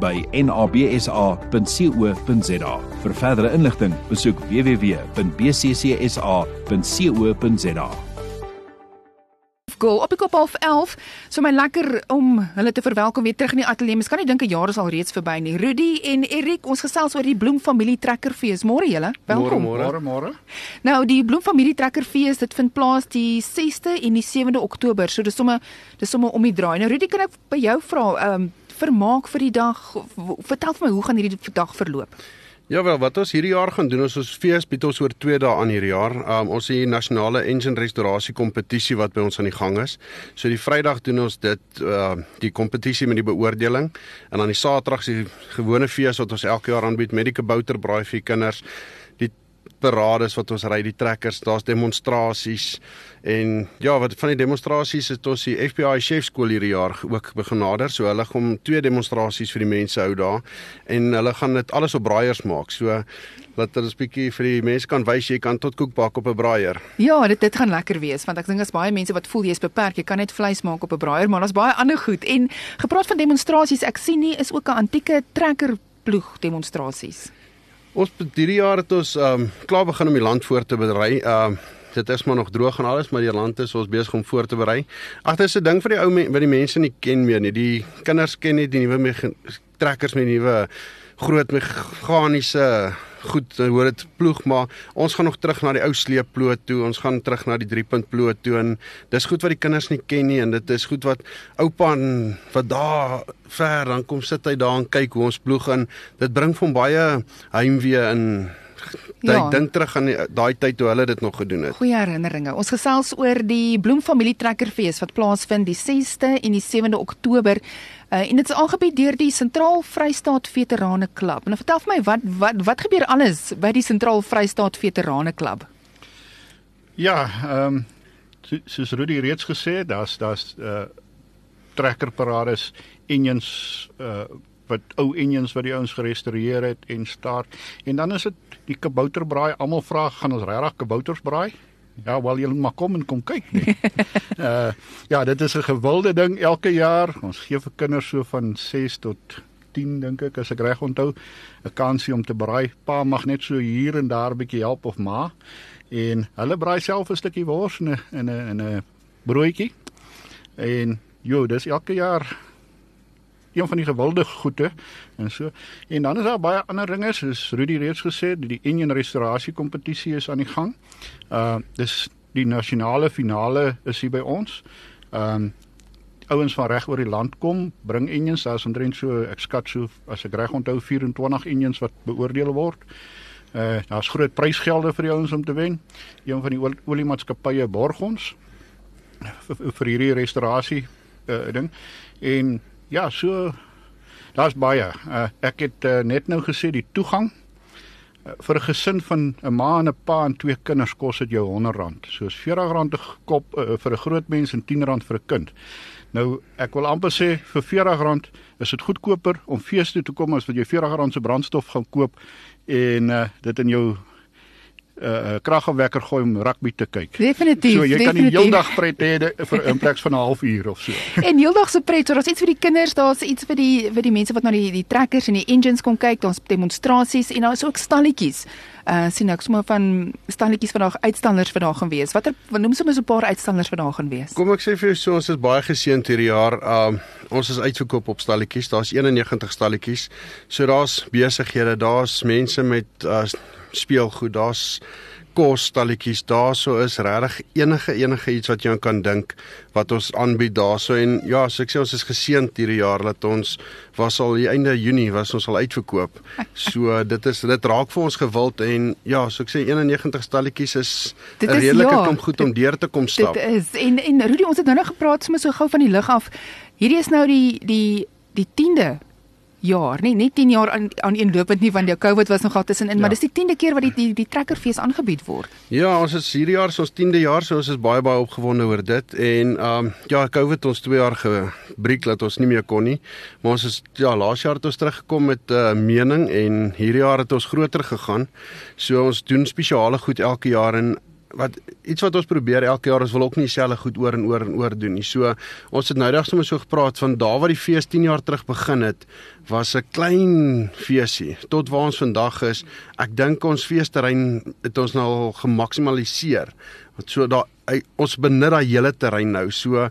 by nabsa.co.za. Vir verdere inligting, besoek www.bccsa.co.za goal op die kop half 11. So my lekker om hulle te verwelkom weer terug in die ateljee. Mens kan nie dink 'n jaar is al reeds verby nie. Rudy en Erik, ons gesels oor die Bloemfamilie Trekkerfees. Môre julle. Welkom. Môre, môre. Nou die Bloemfamilie Trekkerfees, dit vind plaas die 6de en die 7de Oktober. So dis sommer dis sommer om die draai. Nou Rudy, kan ek by jou vra, ehm um, vermaak vir die dag. Vertel vir my hoe gaan hierdie dag verloop? Ja wel, wat ons hierdie jaar gaan doen is ons fees bied ons oor 2 dae aan hierdie jaar. Um, ons het die nasionale engine restaurasie kompetisie wat by ons aan die gang is. So die Vrydag doen ons dit uh die kompetisie met die beoordeling en dan die Saterdag die gewone fees wat ons elke jaar aanbied met die kabouterbraai vir kinders parades wat ons ry, die trekkers, daar's demonstrasies en ja, wat van die demonstrasies het ons die FBI chefskool hierdie jaar ook begenader. So hulle gaan twee demonstrasies vir die mense hou daar en hulle gaan dit alles op braaiers maak. So dat hulle 'n bietjie vir die mense kan wys jy kan tot koek bak op 'n braaier. Ja, dit dit gaan lekker wees want ek dink as baie mense wat voel jy's beperk, jy kan net vleis maak op 'n braaier, maar daar's baie ander goed. En gepraat van demonstrasies, ek sien nie is ook 'n antieke trekker ploeg demonstrasies. Ons hierdie jaar het ons ehm um, klaar begin om die land voor te berei. Ehm uh, dit is maar nog droog en alles, maar die land is ons besig om voor te berei. Ag, dit is 'n ding vir die ou wat die mense nie ken meer nie. Die kinders ken nie die nuwe trekkers met nuwe groot meganiese goed, hoor dit ploeg, maar ons gaan nog terug na die ou sleepploot toe. Ons gaan terug na die 3-punt ploot toe en dis goed wat die kinders nie ken nie en dit is goed wat oupa en wat daar ver dan kom sit hy daar en kyk hoe ons ploeg en dit bring van baie heimwee in Ek ja. dink terug aan daai tyd toe hulle dit nog gedoen het. Goeie herinneringe. Ons gesels oor die Bloemfamilie Trekkerfees wat plaasvind die 6de en die 7de Oktober. Uh, en dit is aangebied deur die Sentraal Vrystaat Veterane Klub. En vertel vir my wat wat wat gebeur alles by die Sentraal Vrystaat Veterane Klub? Ja, ehm um, so, soos Rudy reeds gesê, daar's daar's uh trekkerparades, engines uh wat ou engines wat die ouens gerestoreer het en staar. En dan is dit die kabouterbraai. Almal vra, gaan ons regtig kabouters braai? Ja, wel julle maar kom en kom kyk nie. uh ja, dit is 'n gewilde ding elke jaar. Ons gee vir kinders so van 6 tot 10 dink ek as ek reg onthou 'n kansie om te braai. Pa mag net so hier en daar 'n bietjie help of ma. En hulle braai self 'n stukkie wors en 'n en 'n 'n broodjie. En jo, dis elke jaar een van die gewilde goede en so. En dan is daar baie ander dinge soos Rudy reeds gesê, die Indian restaurasie kompetisie is aan die gang. Uh dis die nasionale finale is hier by ons. Um ouens van reg oor die land kom, bring Indians, daar's omtrent so ek skat so as ek reg onthou 24 Indians wat beoordeel word. Uh daar's groot prysgelde vir die ouens om te wen. Een van die oliemaatskappye borg ons vir, vir hierdie restaurasie uh ding. En Ja, so daar's baie. Uh, ek het uh, net nou gesê die toegang uh, vir 'n gesin van 'n ma en 'n pa en twee kinders kos dit jou R100. So is R40 'n kop uh, vir 'n groot mens en R10 vir 'n kind. Nou, ek wil amper sê vir R40 is dit goedkoper om fees toe te kom as wat jy R40 se brandstof gaan koop en uh, dit in jou uh, kragwekker gooi om rugby te kyk. Definitief. So jy definitief. kan die heeldag pret hê vir 'n plek van 'n halfuur of so. En heeldag se pret, so daar's iets vir die kinders, daar's iets vir die vir die mense wat na die die trekkers en die engines kom kyk, daar's demonstrasies en daar's ook stalletjies. Uh sien ek sommer van stalletjies vandag uitstallers vandag gaan wees. Watter noem sommer so 'n paar uitstallers vandag gaan wees. Kom ek sê vir jou so ons is baie geseënd hierdie jaar. Um ons is uitverkoop op stalletjies. Daar's 91 stalletjies. So daar's besighede, daar's mense met uh speelgoed, daar's kos stalletjies, daarso is regtig enige enige iets wat jy kan dink wat ons aanbied daarso en ja, so ek sê ons is geseënd hierdie jaar dat ons was al die einde Junie was ons al uitverkoop. So dit is dit raak vir ons gewild en ja, so ek sê 91 stalletjies is 'n redelike ja, kom goed om deur te kom stap. Dit is en en Rudy ons het nou nog gepraat sommer so gou van die lig af. Hierdie is nou die die die 10de jaar, nie net 10 jaar aan aan een loopend nie want die COVID was nogal tussenin, ja. maar dis die 10de keer wat die die, die trekkerfees aangebied word. Ja, ons is hierdie jaar is ons 10de jaar, so ons is baie baie opgewonde oor dit en ehm um, ja, COVID ons 2 jaar gebreek dat ons nie meer kon nie. Maar ons is ja, laas jaar het ons teruggekom met 'n uh, mening en hierdie jaar het ons groter gegaan. So ons doen spesiale goed elke jaar en wat iets wat ons probeer elke jaar is wil ook nie dieselfde goed oor en oor en oor doen nie. So ons het nou reg sommer so gepraat van daar waar die fees 10 jaar terug begin het, was 'n klein feesie tot waar ons vandag is. Ek dink ons feesterrein het ons nou al gemaksimaliseer. Want so daar ons benut daai hele terrein nou. So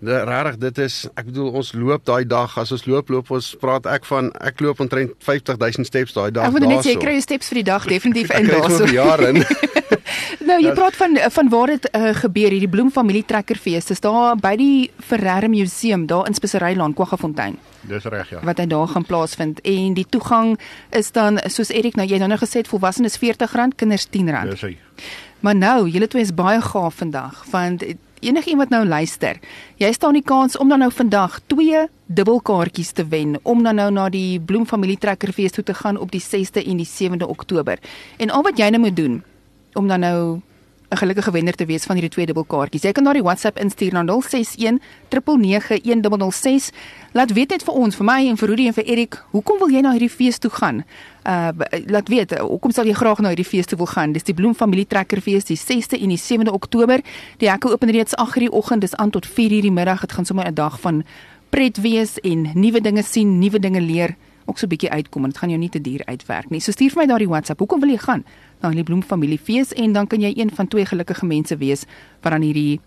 regtig dit is ek bedoel ons loop daai dag as ons loop loop ons praat ek van ek loop omtrent 50000 steps daai dag daar. Ek moet net sê kry jy steps vir die dag definitief in daarso. Vir jare in. nou jy praat van van waar dit uh, gebeur hierdie Bloemfamilie Trekkerfees. Dis daar by die Ferreira Museum daar in Speserylaan Kwaggafontein. Dis reg ja. Wat hy daar gaan plaasvind en die toegang is dan soos Erik nou jy nou nou gesê het volwassenes R40, kinders R10. Dis hy. Maar nou, julle twee is baie gaaf vandag want enigiemand nou luister, jy staan die kans om dan nou vandag twee dubbelkaartjies te wen om dan nou na die Bloemfamilie Trekkerfees toe te gaan op die 6de en die 7de Oktober. En al wat jy nou moet doen om dan nou 'n gelukkige wenner te wees van hierdie twee dubbelkaartjies. Jy kan na die WhatsApp instuur na 061 9991006. Laat weet net vir ons, vir my en vir Rudy en vir Erik, hoekom wil jy na hierdie fees toe gaan? Uh laat weet, hoekom sal jy graag na hierdie fees toe wil gaan? Dis die Bloemfamilie Trekkerfees die 6de en die 7de Oktober. Die hekke oop reeds 8:00 die oggend, dis aan tot 4:00 die middag. Dit gaan sommer 'n dag van pret wees en nuwe dinge sien, nuwe dinge leer ook so 'n bietjie uitkom en dit gaan jou nie te duur uitwerk nie. So stuur vir my daardie WhatsApp. Hoekom wil jy gaan na die Bloemfamilie fees en dan kan jy een van twee gelukkige mense wees wat dan hierdie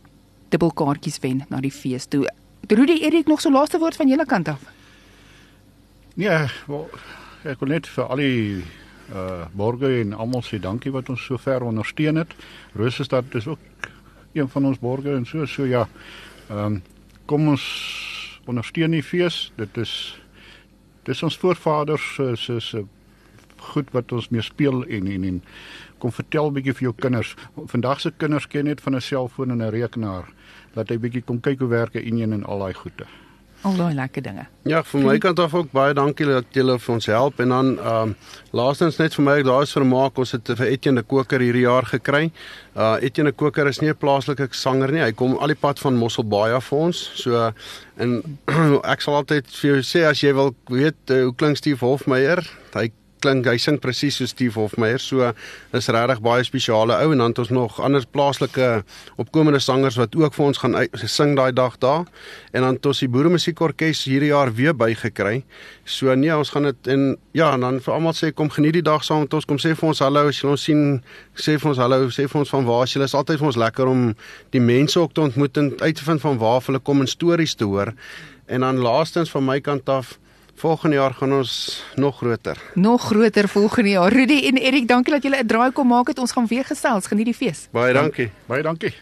dubbelkaartjies wen na die fees toe. Rudy, Erik nog so laaste woord van julle kant af. Ja, wel, ek wil net vir al die uh borge en almal sê dankie wat ons so ver ondersteun het. Rosestad is ook een van ons borge en so so ja. Ehm um, kom ons ondersteun die fees. Dit is dis ons voorvaders se se se goed wat ons mee speel en en en kom vertel bietjie vir jou kinders. Vandag se kinders ken net van 'n selfoon en 'n rekenaar. Laat hy bietjie kom kyk hoe werk 'n enjin en al daai goede al daai lekker dinge. Ja, vir my kant af ook baie dankie dat julle vir ons help en dan ehm um, laastens net vir my daar is vermaak ons het vir Etienne Koker hierdie jaar gekry. Uh Etienne Koker is nie 'n plaaslike sanger nie. Hy kom al die pad van Mosselbaai af vir ons. So en ek sal altyd vir jou sê as jy wil weet uh, hoe klink Steve Hofmeyer, hy klink hy sing presies so Steve Hofmeyer. So is regtig baie spesiale ou en dan het ons nog ander plaaslike opkomende sangers wat ook vir ons gaan sing daai dag daar. En dan het ons die Boere Musiekorkes hierdie jaar weer bygekry. So nee, ons gaan dit en ja, en dan vir almal sê kom geniet die dag saam met ons. Kom sê vir ons hallo as jy ons sien, sê vir ons hallo, sê vir ons van waar jy is. Altyd vir ons lekker om die mense ook te ontmoet en uit te vind van waar hulle kom en stories te hoor. En dan laastens van my kant af Volgende jaar gaan ons nog groter. Nog groter volgende jaar. Rudy en Erik, dankie dat julle 'n draai kom maak het. Ons gaan weer gesels. Geniet die fees. Baie dankie. Baie dankie.